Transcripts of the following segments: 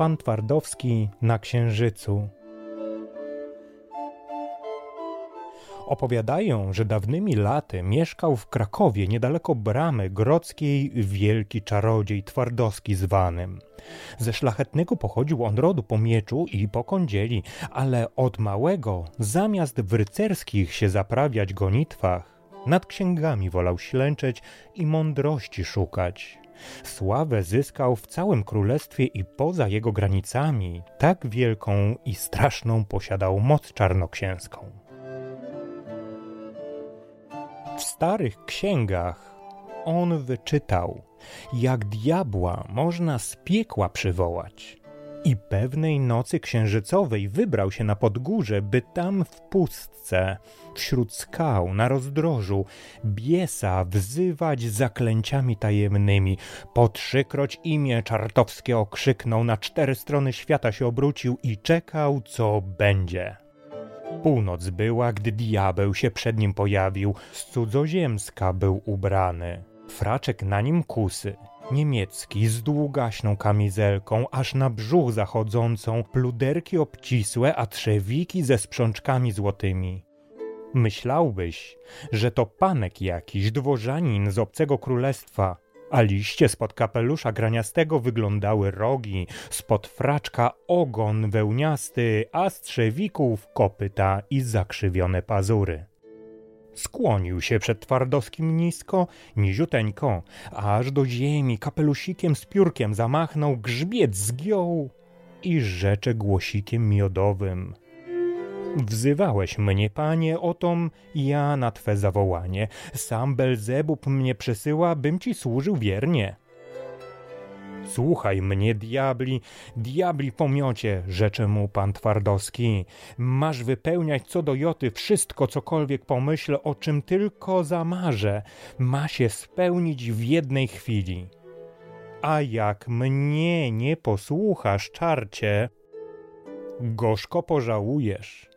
pan Twardowski na Księżycu. Opowiadają, że dawnymi laty mieszkał w Krakowie niedaleko bramy grodzkiej wielki czarodziej Twardowski zwanym. Ze szlachetnego pochodził on rodu po mieczu i po kądzieli, ale od małego, zamiast w rycerskich się zaprawiać gonitwach, nad księgami wolał ślęczeć i mądrości szukać. Sławę zyskał w całym królestwie i poza jego granicami. Tak wielką i straszną posiadał moc czarnoksięską. W starych księgach on wyczytał, jak diabła można z piekła przywołać. I pewnej nocy księżycowej wybrał się na podgórze, by tam w pustce, wśród skał, na rozdrożu, biesa wzywać zaklęciami tajemnymi. Po trzykroć imię czartowskie okrzyknął, na cztery strony świata się obrócił i czekał, co będzie. Północ była, gdy diabeł się przed nim pojawił, z cudzoziemska był ubrany. Fraczek na nim kusy, niemiecki z długaśną kamizelką, aż na brzuch zachodzącą, pluderki obcisłe, a trzewiki ze sprzączkami złotymi. Myślałbyś, że to panek jakiś, dworzanin z obcego królestwa, a liście spod kapelusza graniastego wyglądały rogi, spod fraczka ogon wełniasty, a z trzewików kopyta i zakrzywione pazury. Skłonił się przed Twardowskim nisko, niziuteńko, aż do ziemi kapelusikiem z piórkiem zamachnął, grzbiet zgiął i rzecze głosikiem miodowym. Wzywałeś mnie, panie, otom ja na twe zawołanie. Sam Belzebub mnie przesyła, bym ci służył wiernie. Słuchaj mnie, diabli, diabli pomiocie, rzecze mu pan Twardowski. Masz wypełniać co do joty wszystko, cokolwiek pomyślę, o czym tylko zamarzę. Ma się spełnić w jednej chwili. A jak mnie nie posłuchasz, czarcie, gorzko pożałujesz.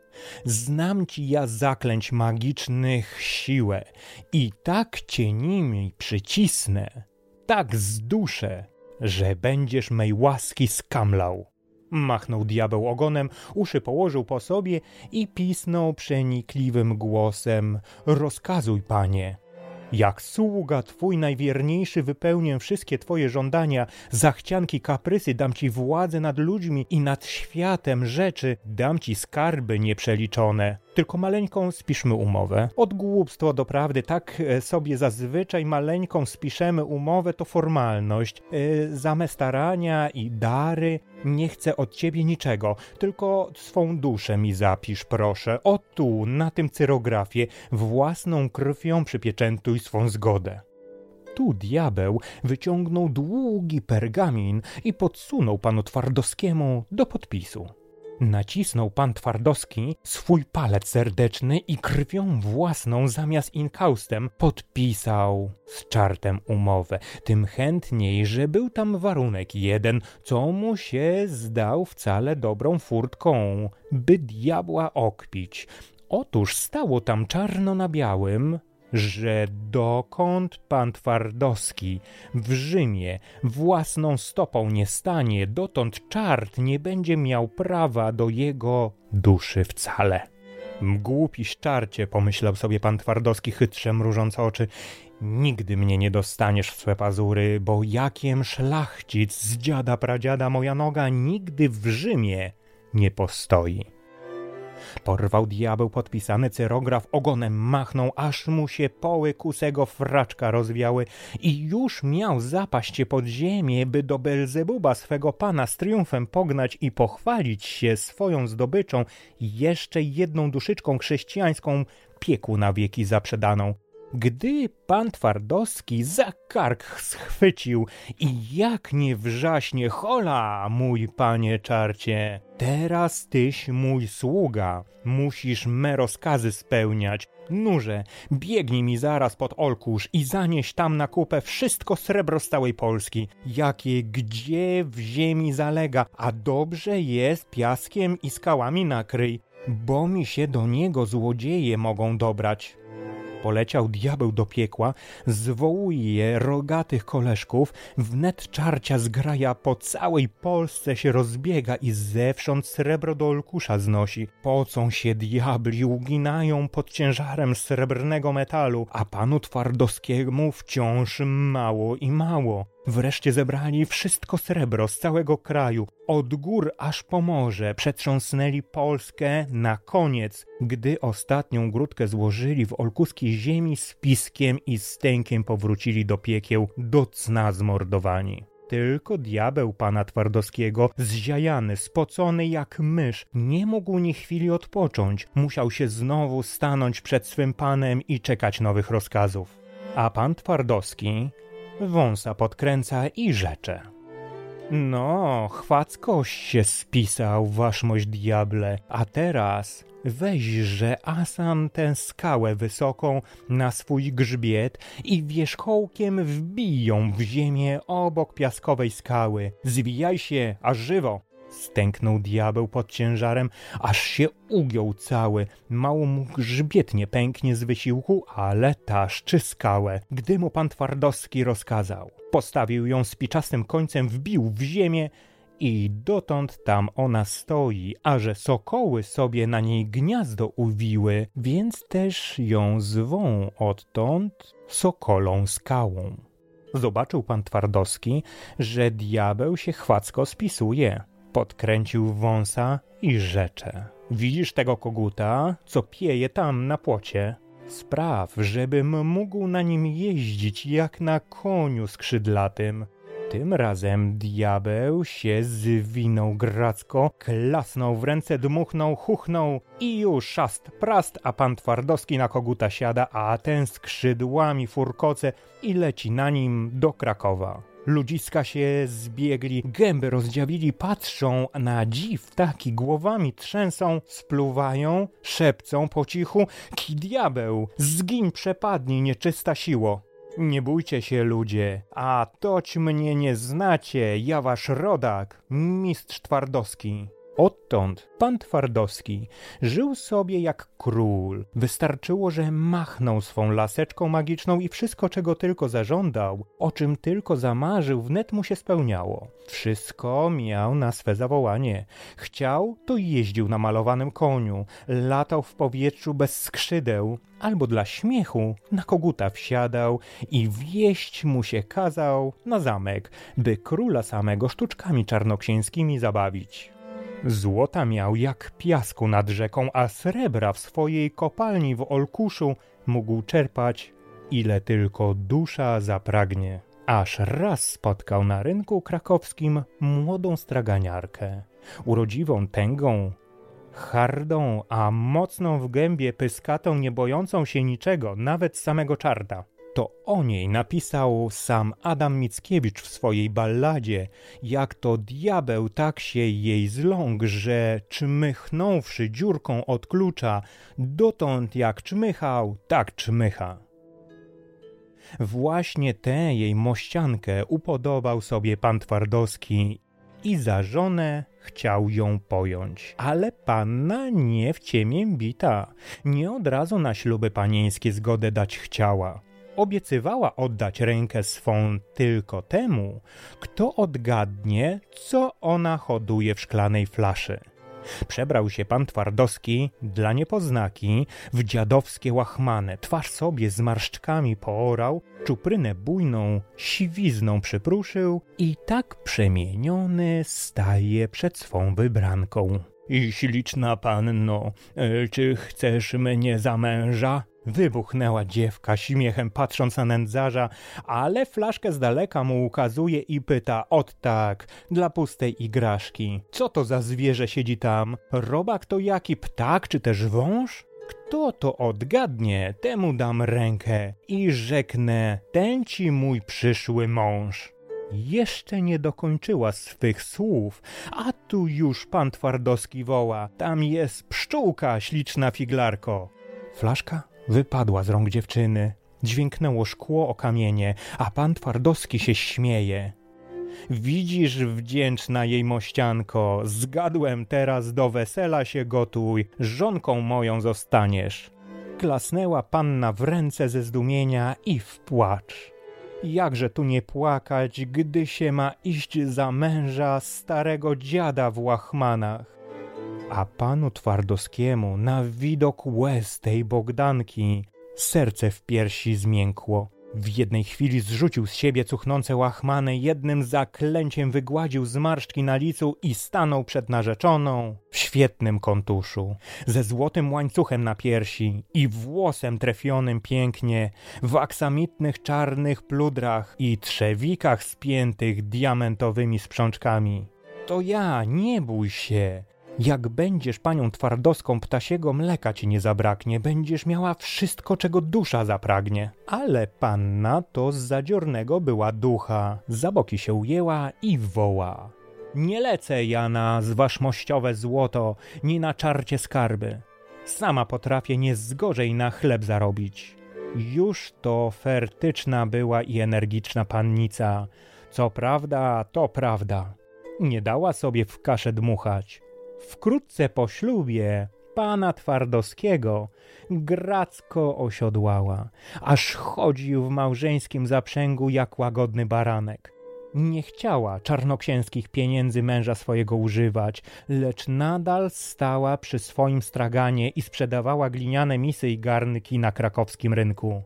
Znam ci ja zaklęć magicznych siłę i tak cię nimi przycisnę, tak zduszę, że będziesz mej łaski skamlał. Machnął diabeł ogonem, uszy położył po sobie i pisnął przenikliwym głosem: Rozkazuj, panie. Jak sługa twój najwierniejszy wypełnię wszystkie twoje żądania, zachcianki, kaprysy, dam ci władzę nad ludźmi i nad światem rzeczy, dam ci skarby nieprzeliczone. Tylko maleńką spiszmy umowę. Od głupstwa do prawdy, tak e, sobie zazwyczaj maleńką spiszemy umowę, to formalność. Yy, starania i dary, nie chcę od ciebie niczego, tylko swą duszę mi zapisz, proszę. O tu, na tym cyrografie, własną krwią przypieczętuj swą zgodę. Tu diabeł wyciągnął długi pergamin i podsunął panu Twardowskiemu do podpisu. Nacisnął pan Twardowski swój palec serdeczny i krwią własną zamiast inkaustem podpisał z czartem umowę. Tym chętniej, że był tam warunek jeden, co mu się zdał wcale dobrą furtką, by diabła okpić. Otóż stało tam czarno na białym, że dokąd pan Twardowski w Rzymie własną stopą nie stanie, dotąd czart nie będzie miał prawa do jego duszy wcale. Głupi szczarcie, pomyślał sobie pan Twardowski chytrze mrużąc oczy. Nigdy mnie nie dostaniesz w swe pazury, bo jakiem szlachcic z dziada pradziada moja noga nigdy w Rzymie nie postoi. Porwał diabeł podpisany cyrograf, ogonem machnął, aż mu się poły kusego fraczka rozwiały i już miał zapaść pod ziemię, by do Belzebuba swego pana z triumfem pognać i pochwalić się swoją zdobyczą jeszcze jedną duszyczką chrześcijańską pieku na wieki zaprzedaną. Gdy pan Twardowski za kark schwycił i jak nie wrzaśnie, hola, mój panie czarcie, teraz tyś mój sługa, musisz me rozkazy spełniać. Nurze, biegnij mi zaraz pod Olkusz i zanieś tam na kupę wszystko srebro z całej Polski, jakie gdzie w ziemi zalega, a dobrze jest piaskiem i skałami nakryj, bo mi się do niego złodzieje mogą dobrać. Poleciał diabeł do piekła, zwołuje rogatych koleżków, wnet czarcia zgraja po całej Polsce się rozbiega i zewsząd srebro do olkusza znosi. Pocą się diabli, uginają pod ciężarem srebrnego metalu, a panu Twardowskiemu wciąż mało i mało. Wreszcie zebrali wszystko srebro z całego kraju, od gór aż po morze, przetrząsnęli Polskę na koniec, gdy ostatnią grudkę złożyli w olkuskiej ziemi z piskiem i stękiem powrócili do piekieł, do cna zmordowani. Tylko diabeł pana Twardowskiego, zziajany, spocony jak mysz, nie mógł ni chwili odpocząć. Musiał się znowu stanąć przed swym panem i czekać nowych rozkazów. A pan Twardowski wąsa podkręca i rzecze. No, chwackoś się spisał, waszmość diable, a teraz weźże Asan tę skałę wysoką na swój grzbiet i wierzchołkiem wbiją w ziemię obok piaskowej skały. Zwijaj się, aż żywo! Stęknął diabeł pod ciężarem, aż się ugiął cały. Mało mu grzbiet nie pęknie z wysiłku, ale taszczy skałę. Gdy mu pan Twardowski rozkazał, postawił ją spiczastym końcem, wbił w ziemię i dotąd tam ona stoi, a że sokoły sobie na niej gniazdo uwiły, więc też ją zwą odtąd sokolą skałą. Zobaczył pan Twardowski, że diabeł się chwacko spisuje. Podkręcił wąsa i rzecze. Widzisz tego koguta, co pieje tam na płocie? Spraw, żebym mógł na nim jeździć jak na koniu skrzydlatym. Tym razem diabeł się zwinął gracko, klasnął w ręce, dmuchnął, chuchnął i już szast prast, a pan Twardowski na koguta siada, a ten skrzydłami furkoce i leci na nim do Krakowa. Ludziska się zbiegli, gęby rozdziawili, patrzą na dziw, taki głowami trzęsą, spluwają, szepcą po cichu, ki diabeł, zgiń przepadnij nieczysta siło. Nie bójcie się ludzie, a toć mnie nie znacie, ja wasz rodak, mistrz Twardowski. Odtąd pan Twardowski żył sobie jak król. Wystarczyło, że machnął swą laseczką magiczną i wszystko, czego tylko zażądał, o czym tylko zamarzył, wnet mu się spełniało. Wszystko miał na swe zawołanie. Chciał, to jeździł na malowanym koniu, latał w powietrzu bez skrzydeł, albo dla śmiechu na koguta wsiadał i wieść mu się kazał na zamek, by króla samego sztuczkami czarnoksięskimi zabawić. Złota miał jak piasku nad rzeką, a srebra w swojej kopalni w Olkuszu mógł czerpać ile tylko dusza zapragnie. Aż raz spotkał na rynku krakowskim młodą straganiarkę, urodziwą tęgą, hardą, a mocną w gębie pyskatą, nie bojącą się niczego, nawet samego czarda. To o niej napisał sam Adam Mickiewicz w swojej balladzie, jak to diabeł tak się jej zląkł, że czmychnąwszy dziurką od klucza, dotąd jak czmychał, tak czmycha. Właśnie tę jej mościankę upodobał sobie pan Twardowski i za żonę chciał ją pojąć. Ale panna nie w ciemię bita, nie od razu na śluby panieńskie zgodę dać chciała obiecywała oddać rękę swą tylko temu, kto odgadnie, co ona hoduje w szklanej flaszy. Przebrał się pan Twardowski dla niepoznaki w dziadowskie łachmane, twarz sobie z marszczkami poorał, czuprynę bujną siwizną przypruszył i tak przemieniony staje przed swą wybranką. I śliczna panno, czy chcesz mnie za męża? Wybuchnęła dziewka, śmiechem patrząc na nędzarza, ale flaszkę z daleka mu ukazuje i pyta, ot tak, dla pustej igraszki. Co to za zwierzę siedzi tam? Robak to jaki ptak, czy też wąż? Kto to odgadnie, temu dam rękę i rzeknę, ten ci mój przyszły mąż. Jeszcze nie dokończyła swych słów, a tu już pan Twardowski woła. Tam jest pszczółka, śliczna figlarko. Flaszka wypadła z rąk dziewczyny. Dźwięknęło szkło o kamienie, a pan Twardowski się śmieje. Widzisz, wdzięczna jej mościanko, zgadłem teraz do wesela się gotuj, żonką moją zostaniesz. Klasnęła panna w ręce ze zdumienia i w płacz. Jakże tu nie płakać, gdy się ma iść za męża starego dziada w łachmanach. A panu Twardowskiemu na widok łez tej Bogdanki serce w piersi zmiękło. W jednej chwili zrzucił z siebie cuchnące łachmany, jednym zaklęciem wygładził zmarszczki na licu i stanął przed narzeczoną w świetnym kontuszu, ze złotym łańcuchem na piersi i włosem trefionym pięknie, w aksamitnych czarnych pludrach i trzewikach spiętych diamentowymi sprzączkami. To ja, nie bój się, jak będziesz panią twardoską, ptasiego mleka ci nie zabraknie, będziesz miała wszystko, czego dusza zapragnie. Ale panna to z zadziornego była ducha, za boki się ujęła i woła. Nie lecę ja na zwaszmościowe złoto, ni na czarcie skarby. Sama potrafię nie zgorzej na chleb zarobić. Już to fertyczna była i energiczna pannica. Co prawda, to prawda. Nie dała sobie w kaszę dmuchać Wkrótce po ślubie pana Twardowskiego gracko osiodłała, aż chodził w małżeńskim zaprzęgu jak łagodny baranek. Nie chciała czarnoksięskich pieniędzy męża swojego używać, lecz nadal stała przy swoim straganie i sprzedawała gliniane misy i garnki na krakowskim rynku.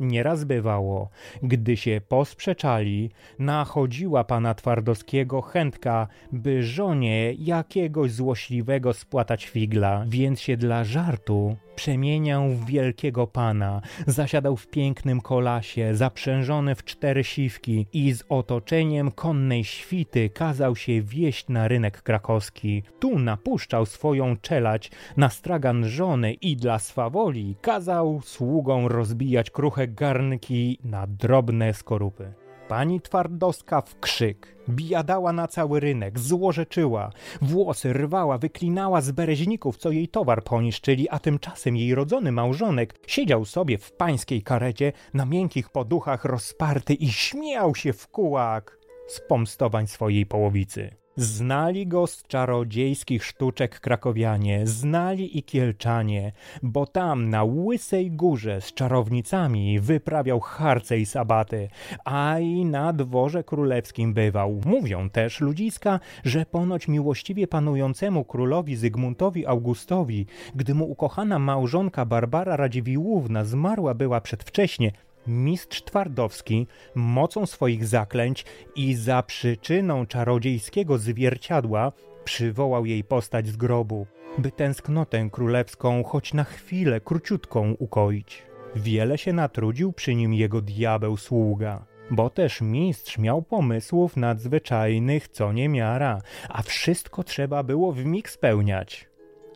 Nieraz bywało, gdy się posprzeczali, nachodziła pana Twardowskiego chętka, by żonie jakiegoś złośliwego spłatać figla, więc się dla żartu przemieniał w wielkiego pana, zasiadał w pięknym kolasie, zaprzężony w cztery siwki i z otoczeniem konnej świty kazał się wieść na rynek krakowski. Tu napuszczał swoją czelać na stragan żony i dla swawoli kazał sługom rozbijać kruche garnki na drobne skorupy. Pani Twardowska w krzyk, bijadała na cały rynek, złorzeczyła, włosy rwała, wyklinała z bereźników, co jej towar poniszczyli, a tymczasem jej rodzony małżonek siedział sobie w pańskiej karecie na miękkich poduchach rozparty i śmiał się w kułak z pomstowań swojej połowicy. Znali go z czarodziejskich sztuczek krakowianie, znali i kielczanie, bo tam na Łysej Górze z czarownicami wyprawiał harce i sabaty, a i na dworze królewskim bywał. Mówią też ludziska, że ponoć miłościwie panującemu królowi Zygmuntowi Augustowi, gdy mu ukochana małżonka Barbara Radziwiłłówna zmarła była przedwcześnie, mistrz Twardowski mocą swoich zaklęć i za przyczyną czarodziejskiego zwierciadła przywołał jej postać z grobu, by tęsknotę królewską choć na chwilę króciutką ukoić. Wiele się natrudził przy nim jego diabeł sługa bo też mistrz miał pomysłów nadzwyczajnych co niemiara, a wszystko trzeba było w mig spełniać.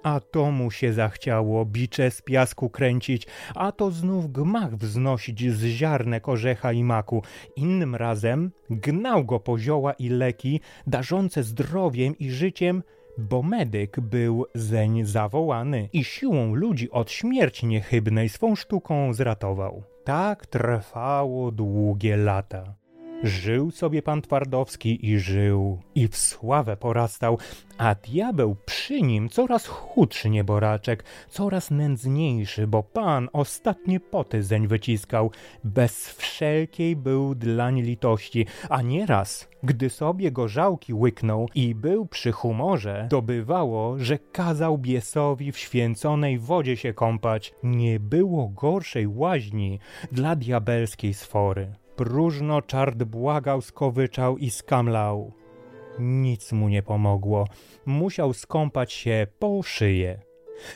A to mu się zachciało bicze z piasku kręcić, a to znów gmach wznosić z ziarnek orzecha i maku. Innym razem gnał go po zioła i leki, darzące zdrowiem i życiem, bo medyk był zeń zawołany i siłą ludzi od śmierci niechybnej swą sztuką zratował. Tak trwało długie lata. Żył sobie pan Twardowski i żył, i w sławę porastał, a diabeł przy nim coraz chudszy nieboraczek, coraz nędzniejszy, bo pan ostatnie poty zeń wyciskał, bez wszelkiej był dlań litości, a nieraz, gdy sobie gorzałki łyknął i był przy humorze, to bywało, że kazał biesowi w święconej wodzie się kąpać. Nie było gorszej łaźni dla diabelskiej sfory. Próżno czart błagał, skowyczał i skamlał. Nic mu nie pomogło. Musiał skąpać się po szyję.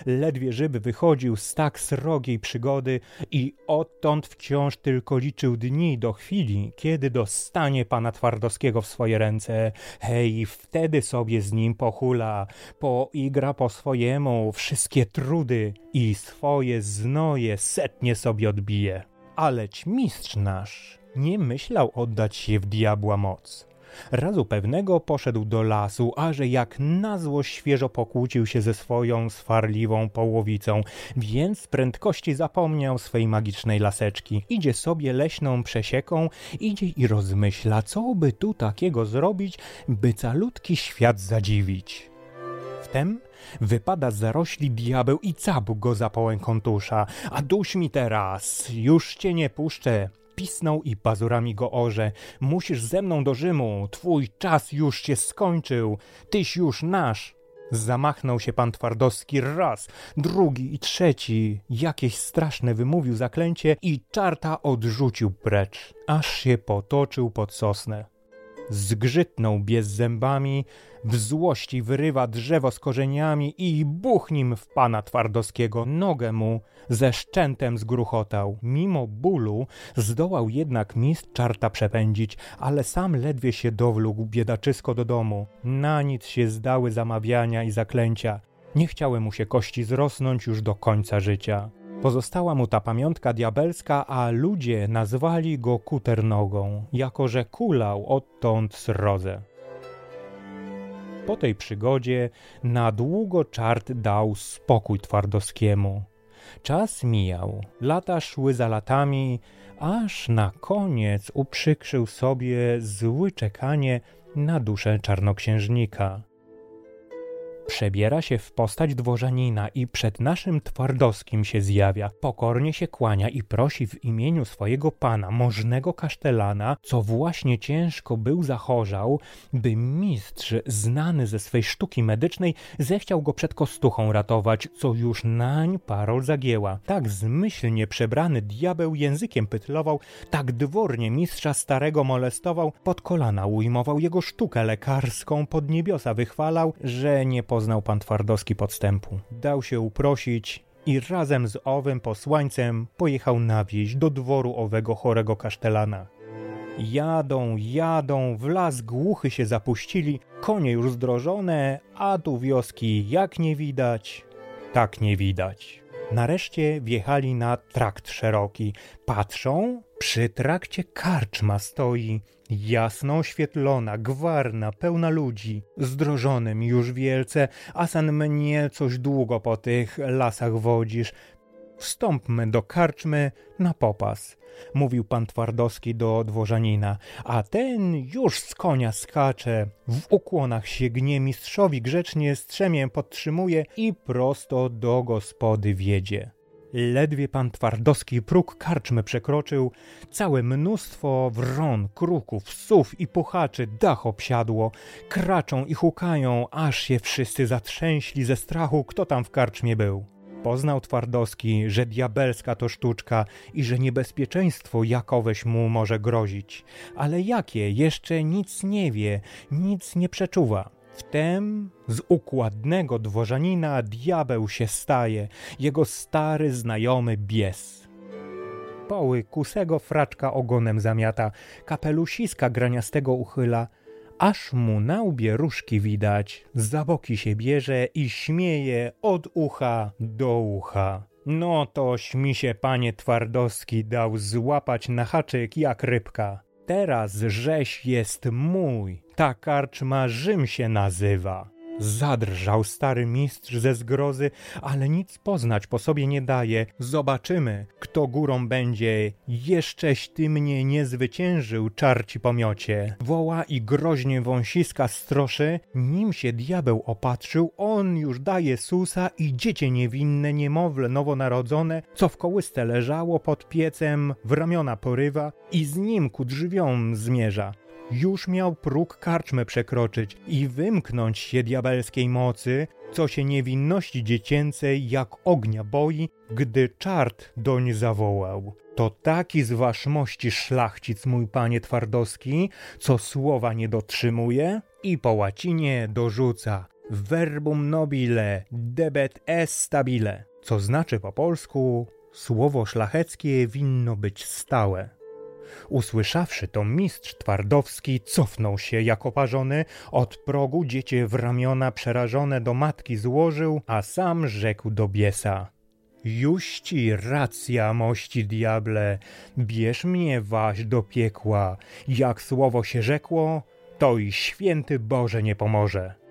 Ledwie żywy wychodził z tak srogiej przygody i odtąd wciąż tylko liczył dni do chwili, kiedy dostanie pana Twardowskiego w swoje ręce. Hej, wtedy sobie z nim pochula, poigra po swojemu wszystkie trudy i swoje znoje setnie sobie odbije. Aleć mistrz nasz nie myślał oddać się w diabła moc. Razu pewnego poszedł do lasu, a że jak na złość świeżo pokłócił się ze swoją swarliwą połowicą, więc prędkości zapomniał swej magicznej laseczki. Idzie sobie leśną przesieką, idzie i rozmyśla, co by tu takiego zrobić, by calutki świat zadziwić. Wtem Wypada z zarośli diabeł i cabu go za połęką tusza. A duś mi teraz, już cię nie puszczę. Pisnął i pazurami go orze. Musisz ze mną do Rzymu, twój czas już się skończył, tyś już nasz. Zamachnął się pan Twardowski raz, drugi i trzeci. Jakieś straszne wymówił zaklęcie i czarta odrzucił precz, aż się potoczył pod sosnę. Zgrzytnął biez zębami, w złości wyrywa drzewo z korzeniami i buch nim w pana Twardowskiego. Nogę mu ze szczętem zgruchotał. Mimo bólu zdołał jednak mistrz czarta przepędzić, ale sam ledwie się dowlógł biedaczysko do domu. Na nic się zdały zamawiania i zaklęcia. Nie chciały mu się kości zrosnąć już do końca życia. Pozostała mu ta pamiątka diabelska, a ludzie nazwali go kuternogą, jako że kulał odtąd srodze. Po tej przygodzie na długo czart dał spokój Twardowskiemu. Czas mijał, lata szły za latami, aż na koniec uprzykrzył sobie zły czekanie na duszę czarnoksiężnika. Przebiera się w postać dworzanina i przed naszym Twardowskim się zjawia. Pokornie się kłania i prosi w imieniu swojego pana, możnego kasztelana, co właśnie ciężko był zachorzał, by mistrz znany ze swej sztuki medycznej zechciał go przed kostuchą ratować, co już nań parol zagięła. Tak zmyślnie przebrany diabeł językiem pytlował, tak dwornie mistrza starego molestował, pod kolana ujmował jego sztukę lekarską, pod niebiosa wychwalał, że nie po poznał pan Twardowski podstępu. Dał się uprosić i razem z owym posłańcem pojechał na wieś do dworu owego chorego kasztelana. Jadą, jadą, w las głuchy się zapuścili, konie już zdrożone, a tu wioski jak nie widać, tak nie widać. Nareszcie wjechali na trakt szeroki. Patrzą, przy trakcie karczma stoi, jasno oświetlona, gwarna, pełna ludzi. Zdrożonym już wielce, a san mnie coś długo po tych lasach wodzisz. Wstąpmy do karczmy na popas, mówił pan Twardowski do dworzanina, a ten już z konia skacze, w ukłonach się gnie mistrzowi grzecznie strzemię podtrzymuje i prosto do gospody wiedzie. Ledwie pan Twardowski próg karczmy przekroczył, całe mnóstwo wron, kruków, sów i puchaczy dach obsiadło, kraczą i hukają, aż się wszyscy zatrzęśli ze strachu, kto tam w karczmie był. Poznał Twardowski, że diabelska to sztuczka i że niebezpieczeństwo jakoweś mu może grozić. Ale jakie? Jeszcze nic nie wie, nic nie przeczuwa. Wtem z układnego dworzanina diabeł się staje, jego stary znajomy bies. Poły kusego fraczka ogonem zamiata, kapelusiska graniastego uchyla, aż mu na łbie różki widać, za boki się bierze i śmieje od ucha do ucha. No to mi się panie Twardowski dał złapać na haczyk jak rybka. Teraz rzeź jest mój, ta karczma Rzym się nazywa. Zadrżał stary mistrz ze zgrozy, ale nic poznać po sobie nie daje. Zobaczymy, kto górą będzie. Jeszcześ ty mnie nie zwyciężył, czarci pomiocie. Woła i groźnie wąsiska stroszy. Nim się diabeł opatrzył, on już daje susa i dziecię niewinne, niemowlę nowonarodzone, co w kołysce leżało pod piecem, w ramiona porywa i z nim ku drzwiom zmierza. Już miał próg karczmy przekroczyć i wymknąć się diabelskiej mocy, co się niewinności dziecięcej jak ognia boi, gdy czart doń zawołał. To taki z waszmości szlachcic, mój panie Twardowski, co słowa nie dotrzymuje i po łacinie dorzuca verbum nobile debet est stabile, co znaczy po polsku słowo szlacheckie winno być stałe. Usłyszawszy to, mistrz Twardowski cofnął się jak oparzony, od progu dziecię w ramiona przerażone do matki złożył, a sam rzekł do biesa. Juści racja, mości diable, bierz mnie waś do piekła. Jak słowo się rzekło, to i święty Boże nie pomoże.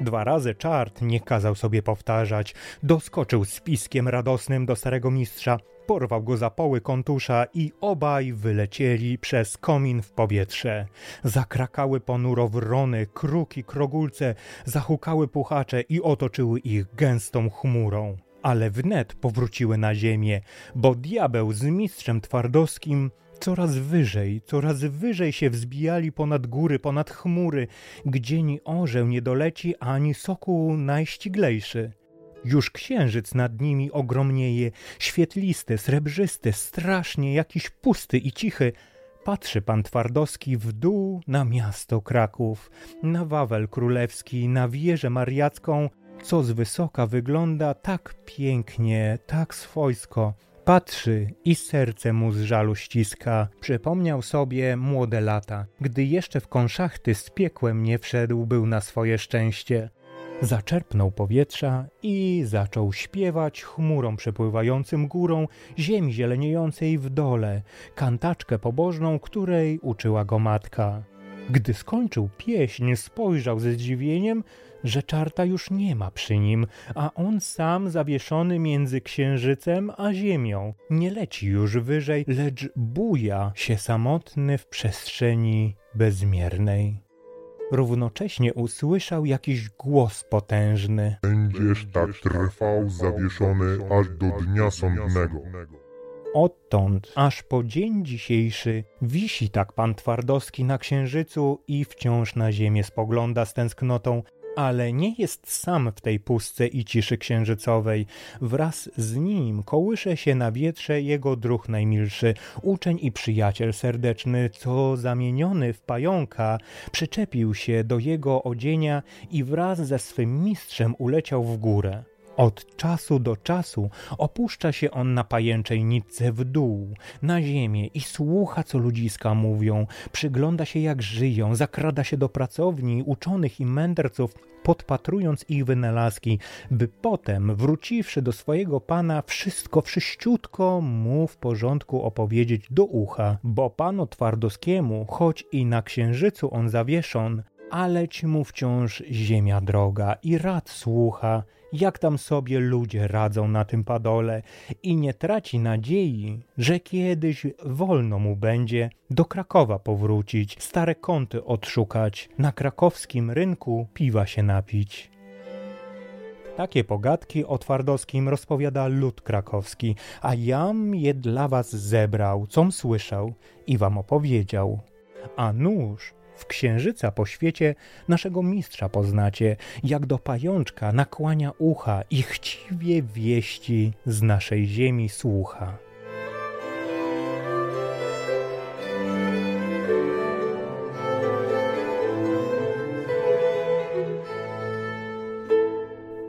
Dwa razy czart nie kazał sobie powtarzać, doskoczył z piskiem radosnym do starego mistrza. porwał go za poły kontusza i obaj wylecieli przez komin w powietrze. Zakrakały ponuro wrony, kruki, krogulce, zahukały puchacze i otoczyły ich gęstą chmurą. Ale wnet powróciły na ziemię, bo diabeł z mistrzem twardowskim coraz wyżej, coraz wyżej się wzbijali ponad góry, ponad chmury, gdzie ni orzeł nie doleci, ani sokół najściglejszy. Już księżyc nad nimi ogromnieje, świetlisty, srebrzysty, strasznie jakiś pusty i cichy. Patrzy pan Twardowski w dół na miasto Kraków, na Wawel Królewski, na wieżę mariacką, co z wysoka wygląda tak pięknie, tak swojsko. Patrzy i serce mu z żalu ściska. Przypomniał sobie młode lata, gdy jeszcze w konszachty z piekłem nie wszedł był na swoje szczęście. Zaczerpnął powietrza i zaczął śpiewać chmurą przepływającym górą ziemi zieleniejącej w dole, kantaczkę pobożną, której uczyła go matka. Gdy skończył pieśń, spojrzał ze zdziwieniem, że czarta już nie ma przy nim, a on sam zawieszony między księżycem a ziemią. Nie leci już wyżej, lecz buja się samotny w przestrzeni bezmiernej. Równocześnie usłyszał jakiś głos potężny. Będziesz tak trwał zawieszony aż do dnia sądnego. Odtąd aż po dzień dzisiejszy wisi tak pan Twardowski na księżycu i wciąż na ziemię spogląda z tęsknotą, ale nie jest sam w tej pustce i ciszy księżycowej. Wraz z nim kołysze się na wietrze jego druh najmilszy, uczeń i przyjaciel serdeczny, co zamieniony w pająka, przyczepił się do jego odzienia i wraz ze swym mistrzem uleciał w górę. Od czasu do czasu opuszcza się on na pajęczej nitce w dół, na ziemię i słucha, co ludziska mówią, przygląda się, jak żyją, zakrada się do pracowni uczonych i mędrców, podpatrując ich wynalazki, by potem, wróciwszy do swojego pana, wszystko wszyściutko mu w porządku opowiedzieć do ucha, bo panu Twardowskiemu, choć i na księżycu on zawieszon, aleć mu wciąż ziemia droga i rad słucha, jak tam sobie ludzie radzą na tym padole i nie traci nadziei, że kiedyś wolno mu będzie do Krakowa powrócić, stare kąty odszukać, na krakowskim rynku piwa się napić. Takie pogadki o Twardowskim rozpowiada lud krakowski, a jam je dla was zebrał, com słyszał i wam opowiedział. A nóż w księżyca po świecie naszego mistrza poznacie, jak do pajączka nakłania ucha i chciwie wieści z naszej ziemi słucha.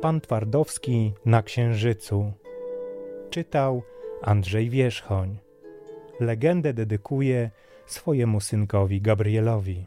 Pan Twardowski na Księżycu. Czytał Andrzej Wierzchoń. Legendę dedykuje swojemu synkowi Gabrielowi.